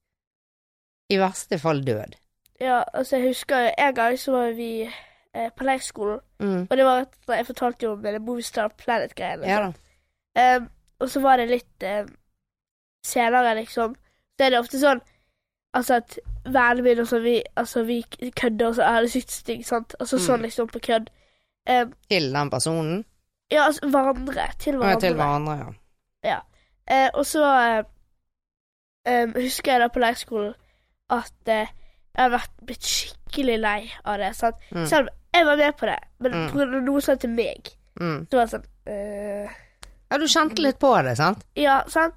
i verste fall, død. ja, altså, jeg husker en gang så var vi eh, på leirskolen, Mm. og det var at jeg fortalte jo om det Movistar Planet-greiene. Ja da. Um, og så var det litt um, senere, liksom. Så er det ofte sånn Altså at vennene mine og sånn, vi, altså, vi kødder og så er det sykt stygg, sant. Altså Mm. sånn liksom på kødd. Um, Til den personen? ja, altså hverandre. Til hverandre. hverandre. til hverandre, ja. Eh, og så uh, husker jeg da på leirskolen at eh, jeg har vært blitt skikkelig lei av det. Sant? Mm. Selv om jeg var med på det, men Mm. pga. noe sånt til meg, Mm. så var det sånn eh, Ja, du kjente litt på det, sant? Ja, sant?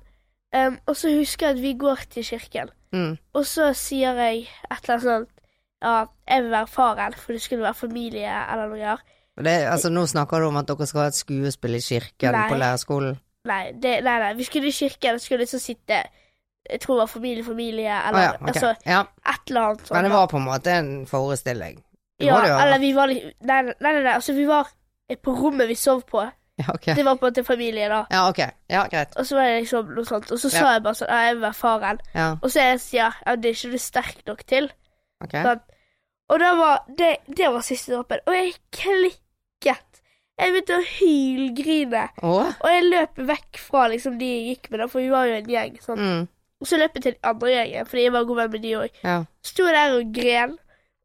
Um, og så husker jeg at vi går til kirken, Mm. og så sier jeg et eller annet sånt Ja, jeg vil være faren, for det skulle være familie eller noe greier. Altså, nå snakker du om at dere skal ha et skuespill i kirken Nei. på lærerskolen. Nei, det, nei, nei, vi skulle i kirken og skulle liksom sitte Jeg tror det var familie, familie, eller ja, okay. altså ja. et eller annet sånt. Men det var på en måte en forestilling. Det Ja, det eller vi var litt Nei, nei, nei, nei, altså vi var på rommet vi sov på. Ja, okay. Det var på en måte familie, da. Ja, ok. Ja, greit. Og så var det liksom noe sånt. Og så sa jeg bare sånn Ja, jeg vil være faren. Ja, Og så jeg sier ja, det er ikke du sterk nok til. ok. Sånn. Og da var det, det var siste dråpen. Og jeg klikket. Jeg begynte å hylgrine. Oh. Og jeg løp vekk fra liksom de jeg gikk med, da, for vi var jo en gjeng. sånn. Mm. Og så løp jeg til den andre gjengen, fordi jeg var god venn med de òg. Ja. Sto der og gren.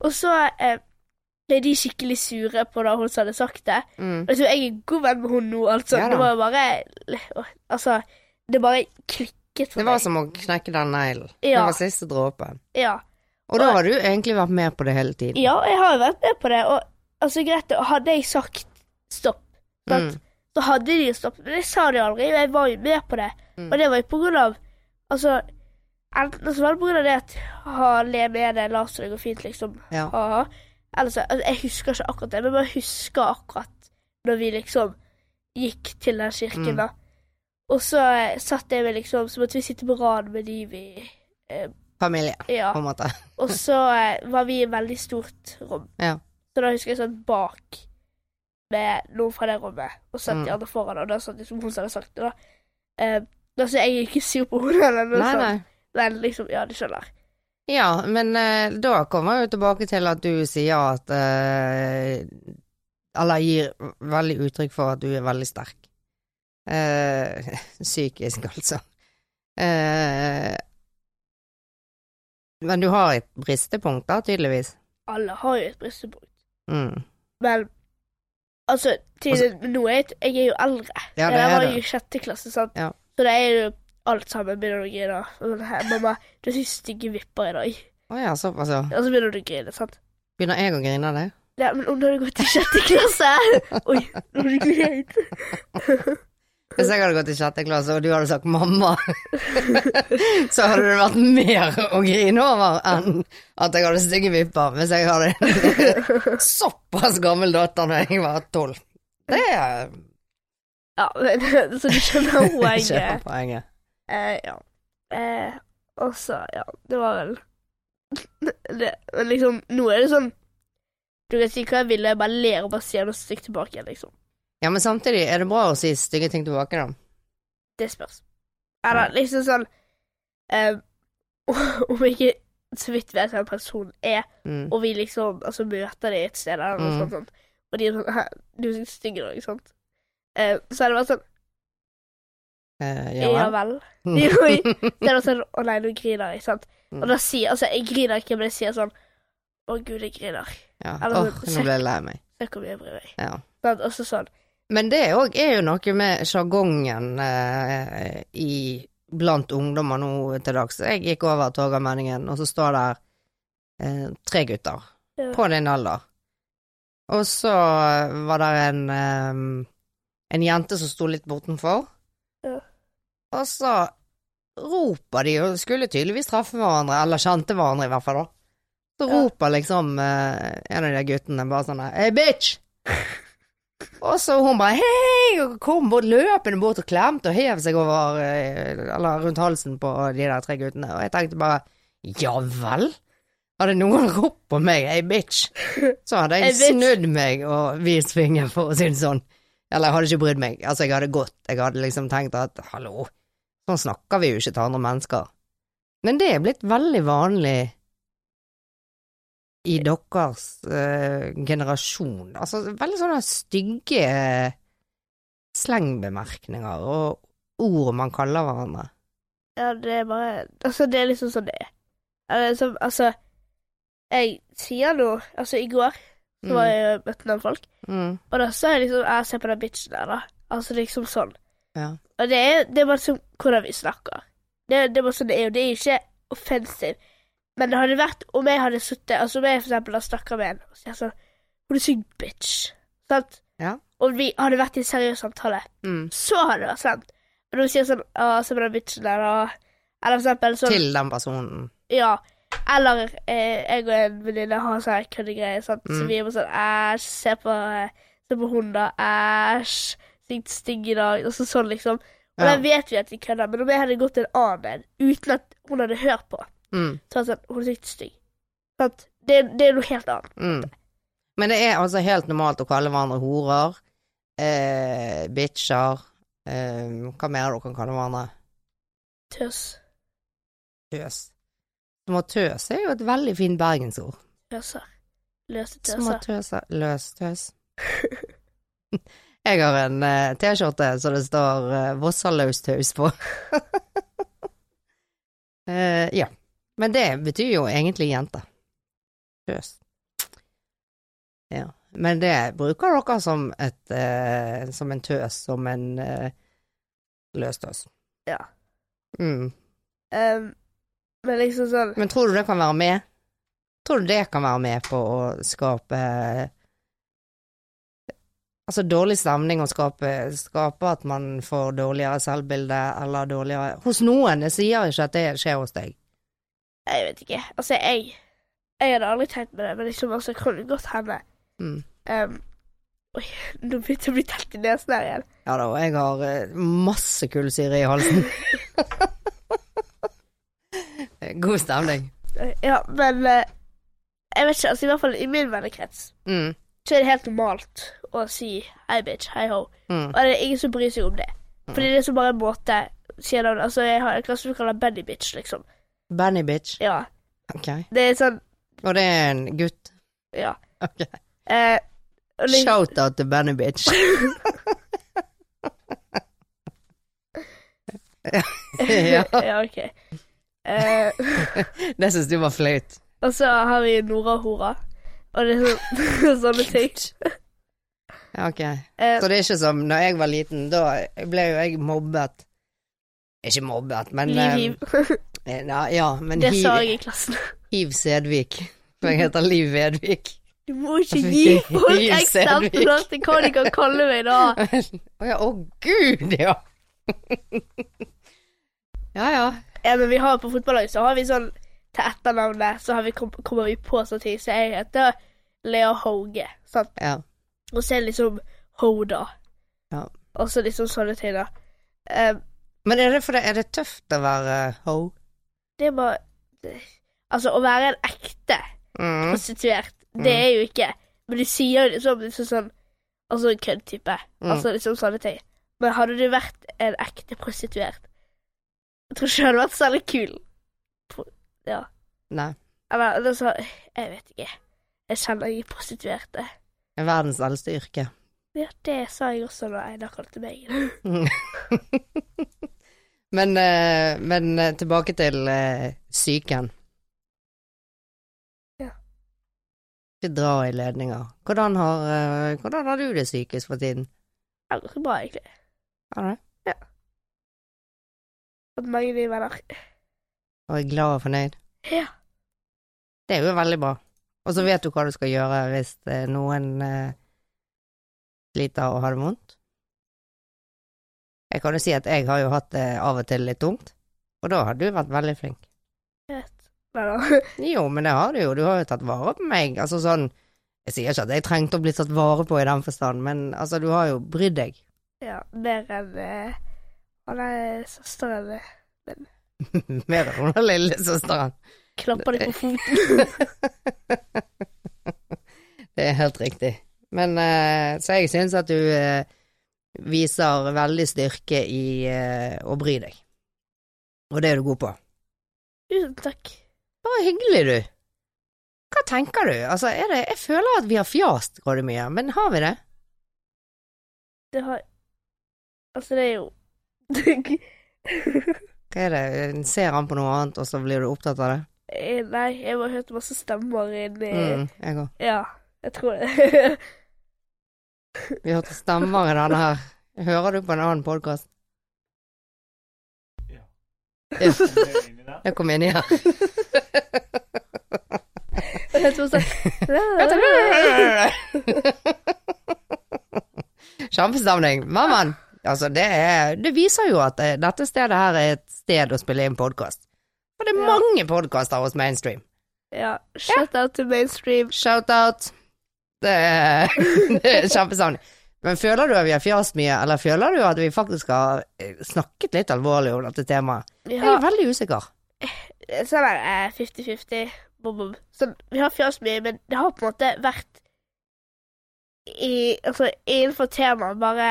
Og så eh, ble de skikkelig sure på da hun som hadde sagt det. Mm. Altså, jeg er god venn med hun nå, altså. Ja det var jo bare Altså, det bare klikket for meg. Det var meg. som å knekke den neglen. Det var siste dråpen. Ja. Og da har du egentlig vært med på det hele tiden. ja, jeg har jo vært med på det, og altså, greit, hadde jeg sagt stopp, sant, Mm. så hadde de jo stoppet. Men jeg sa det aldri, og jeg var jo med på det. Mm. Og det var jo på grunn av Altså, enten så var det av det at ha, le med det, la det gå fint, liksom. Ja. Ha-ha. Eller så altså, Jeg husker ikke akkurat det, men jeg husker akkurat når vi liksom gikk til den kirken, Mm. da. Og så eh, satt jeg med liksom Så måtte vi sitte på rad med de vi eh, Familie, Ja. på en måte. Og så eh, var vi i et veldig stort rom. Ja. Så da husker jeg sånn bak med noen fra det rommet, og satt de Mm. andre foran, og da satt liksom hun som hadde sagt det, da. Eh, da så jeg er ikke sur på henne eller noe Nei, sånt. nei. Men liksom, ja, du skjønner. Ja, men eh, da kommer jeg jo tilbake til at du sier at eh, Eller gir veldig uttrykk for at du er veldig sterk. Eh, psykisk, altså. Eh, men du har et bristepunkt, da, tydeligvis. Alle har jo et bristepunkt. Mm. Men altså, til, nå er jeg, jeg er jo eldre. Ja, det jeg var jo i sjette klasse, sant. Ja. Så det er jo alt sammen begynner å grine. Sånn Mamma, du har stygge vipper i dag. Å ja, såpass, ja. Og så begynner du å grine, sant. Begynner jeg å grine av det? Ja, men om du hadde gått i sjette klasse Oi, nå har du greit. Hvis jeg hadde gått i sjette klasse, og du hadde sagt 'mamma', så hadde det vært mer å grine over enn at jeg hadde stygge vipper hvis jeg hadde såpass gammel datter da jeg var tolv. Det er Ja, så du skjønner poenget. skjønner poenget. Eh, ja. Eh, og så, ja, det var vel det, Men liksom, nå er det sånn Du kan si hva jeg vil, jeg bare ler og bare sier noe stygt tilbake liksom. Ja, men samtidig er det bra å si stygge ting tilbake, da. Det spørs. Eller liksom sånn eh, Om jeg ikke så vidt vet hvem personen er, Mm. og vi liksom altså, møter dem et sted, eller noe Mm. sånt, sånt, og de er sånn Du er så stygg i dag, ikke sant? Eh, så er det bare sånn Eh, Ja, ja vel. vel. Jo, Så er det sånn Å nei, nå griner jeg, sant. Mm. Og da sier Altså, jeg griner ikke, men jeg sier sånn Å gud, jeg griner. Ja. Eller Åh, nå ble jeg lei meg. Hvor mye jeg bryr meg. Ja. Sant? Og så sånn Men det òg er jo noe med sjargongen eh, i blant ungdommer nå til dags. Jeg gikk over Torgallmenningen, og så står der eh, tre gutter Ja. på din alder. Og så var det en eh, en jente som sto litt bortenfor. Ja. Og så roper de, og skulle tydeligvis treffe hverandre, eller kjente hverandre i hvert fall, da. Så Ja. roper liksom eh, en av de guttene bare sånn Hey, bitch! Og så hun bare hei, og kom bort løpende bort og klemte og hev seg over eh, Eller rundt halsen på de der tre guttene. Og jeg tenkte bare ja vel? Hadde noen ropt på meg hey bitch, så hadde jeg snudd meg og vist fingeren, for å si det sånn. Eller jeg hadde ikke brydd meg. Altså, jeg hadde gått. Jeg hadde liksom tenkt at hallo, sånn snakker vi jo ikke til andre mennesker. Men det er blitt veldig vanlig i deres uh, generasjon. Altså veldig sånne stygge slengbemerkninger og ord man kaller hverandre. Ja, det er bare Altså, det er liksom sånn det er. Altså Jeg sier noe Altså, i går så var jeg og møtte noen folk, Mm. og da så jeg liksom Jeg ser på den bitchen der, da. Altså liksom sånn. Ja. Og det er, det er bare sånn hvordan vi snakker. Det, det er bare sånn det er, og det er ikke offensive. Men det hadde vært om jeg hadde sittet Altså om jeg for eksempel har snakka med en og sier sånn Hun er syk bitch. Sant? Ja. Og vi hadde vært i en seriøs samtale. Mm. Så hadde det vært sant. Men du sier sånn Å, se på den bitchen der, og Eller for eksempel sånn Til den personen. Ja. Eller eh, jeg og en venninne har sånn køddegreier, sant. Så Mm. vi er bare sånn Æsj, se på eh, Se på hun, da. Æsj. Sykt stygg i dag. Og så sånn, liksom. Og Ja. da vet vi at vi kødder. Men om jeg hadde gått til en annen uten at hun hadde hørt på, Mm. så hadde sånn Hun er sykt stygg. Sant? Det, det er noe helt annet. Mm. Men det er altså helt normalt å kalle hverandre horer, eh, bitcher eh, Hva mer dere kan kalle hverandre? Tøs. Tøs. Små tøs er jo et veldig fint bergensord. Tøser. Løse tøser. tøser. Løs tøs. Jeg har en eh, T-skjorte så det står eh, Vossaløstaus på. Eh, ja. Men det betyr jo egentlig jente. Tøs. Ja. Men det bruker dere som et eh, Som en tøs, som en eh, løstøs. Ja. Mm. Um, men liksom sånn Men tror du det kan være med? Tror du det kan være med på å skape Altså dårlig stemning å skape, skape at man får dårligere selvbilde eller dårligere Hos noen, jeg sier ikke at det skjer hos deg. Jeg vet ikke. Altså, jeg Jeg hadde aldri tenkt med det, men liksom, altså, kan det godt hende. Mm. Um, oi, nå begynte jeg å bli tett i nesen her igjen. Ja da, og jeg har eh, masse kullsyre i halsen. God stemning. Ja, men eh, jeg vet ikke, altså i hvert fall i min vennekrets Mm. så er det helt normalt å si hei, bitch, hei ho. Mm. Og det er ingen som bryr seg om det. Fordi det er så bare en måte sier navnet. Altså, jeg har en klasse som kaller Benny bitch, liksom. Benny bitch. Ja. Ok. Det er sånn Og det er en gutt. Ja. Ok. Eh, liksom- Shout-out til Benny bitch. ja, ja, ok. Eh, det syns du var flaut. og så har vi Nora Hora, Og det er sånn, sånne ting. Ja, ok. Eh, Så det er ikke som når jeg var liten, da ble jo jeg mobbet. Ikke mobbet, men Liv, hiv. eh, Ja, ja men Det sa jeg i klassen. hiv Sedvik. For jeg heter Liv Vedvik. Du må ikke gi folk Hiv eksempler til hva de kan kalle meg da. Å ja, å gud, ja. ja ja. Ja, men vi har på fotballaget så har vi sånn til etternavnet så har vi kom, kommer vi på sånn ting. Så jeg heter Lea Hauge. Sant? ja. Og så er det liksom Hoda. Ja. Og så liksom sånne ting, da. Um, Men er det, det, er det tøft å være ho? det er bare Altså, å være en ekte Mm. prostituert, det er jo ikke Men du sier jo liksom, liksom sånn Altså en køddtype. Mm. Altså liksom sånne ting. Men hadde du vært en ekte prostituert Jeg tror ikke jeg hadde vært særlig kul. Ja. Nei. Eller det er så Jeg vet ikke. Jeg kjenner prostituerte. Det er verdens eldste yrke. Ja, det sa jeg også da Einar kalte meg. men, eh, men eh, tilbake til eh, psyken. Ja. Ikke dra i ledninger. Hvordan har, hvordan har du det psykisk for tiden? Det ganske bra, egentlig. Har du det? At mange nye venner. Og er glad og fornøyd? Ja. Det er jo veldig bra. Og så vet du hva du skal gjøre hvis eh, noen eh, sliter og har det vondt. Jeg kan jo si at jeg har jo hatt det av og til litt tungt, og da har du vært veldig flink. Jeg vet. Nei da. Jo, men det har du jo, du har jo tatt vare på meg. Altså sånn Jeg sier ikke at jeg trengte å bli tatt vare på i den forstand, men altså, du har jo brydd deg. Ja, mer enn eh, Han er søsteren min. Mer enn hun er lillesøsteren. Klapper deg på foten. Det er helt riktig. Men eh, Så jeg syns at du eh, viser veldig styrke i eh, å bry deg. Og det er du god på. Tusen takk. Bare hyggelig, du. Hva tenker du? Altså, er det Jeg føler at vi har fjast grådig mye, men har vi det? Det har Altså, det er jo Hva er det? Ser han på noe annet, og så blir du opptatt av det? Eh, Nei, jeg har bare hørt masse stemmer inni Mm, jeg òg. Ja, jeg tror det. Vi hørte stemmer i denne her. Hører du på en annen podkast? Ja. Ja. Jeg kom inn i her. jeg tror sånn Kjempestemning. Men. Altså, det, er, det viser jo at eh, dette stedet her er et sted å spille inn podkast. For det er Ja. mange podkaster hos Mainstream. Ja, shout out til mainstream. Shout-out. Det, er- det er kjempestemning. Men føler du at vi har fjast mye, eller føler du at vi faktisk har eh, snakket litt alvorlig om dette temaet? Ja. Jeg er veldig usikker. sånn eh, 50-50. Bom, bom. Sånn, vi har fjast mye, men det har på en måte vært i, altså, innenfor temaet, bare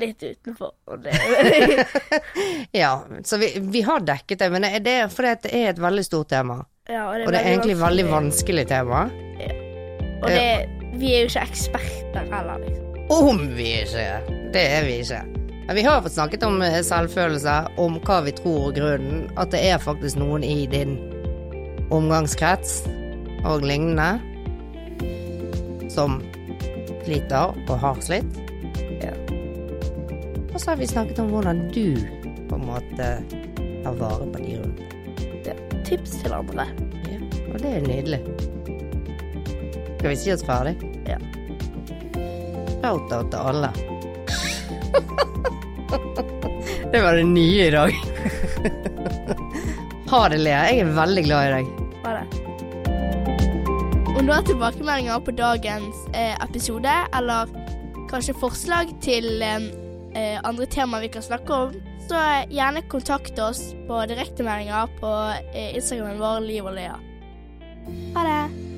litt utenfor. Ja, så vi, vi har dekket det, men det er fordi det er et veldig stort tema. ja, og det Og det er egentlig veldig vanskelig. tema. tema. Og det, vi er jo ikke eksperter heller, liksom. Om vi ikke er. Det er vi ikke. Men vi har fått snakket om eh, selvfølelse, om hva vi tror og grunnen. At det er faktisk noen i din omgangskrets og lignende som sliter og har slitt. Ja. Og så har vi snakket om hvordan du på en måte tar vare på de rundt. Tips til andre. Ja, og det er nydelig. Skal vi si oss ferdig? Ja. Shout-out til alle. det var det nye i dag. ha det, Lea. Jeg er veldig glad i deg. Ha det. Om du har tilbakemeldinger på dagens eh, episode, eller kanskje forslag til eh, andre temaer vi kan snakke om, så gjerne kontakt oss på direktemeldinger på eh, Instagramen vår Liv og Lea. Ha det!